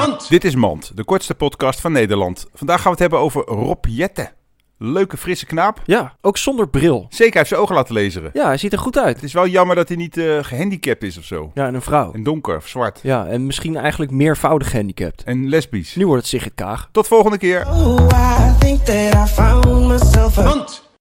Mand! Dit is Mand, de kortste podcast van Nederland. Vandaag gaan we het hebben over Rob Jette. Leuke, frisse knaap. Ja, ook zonder bril. Zeker, hij heeft zijn ogen laten laseren. Ja, hij ziet er goed uit. Het is wel jammer dat hij niet eh, gehandicapt is of zo. Ja, en een vrouw. En donker of zwart. Ja, en misschien eigenlijk meervoudig gehandicapt. En lesbisch. Nu wordt het Sigrid Kaag. Tot volgende keer. Oh, I think that I found myself a Mand!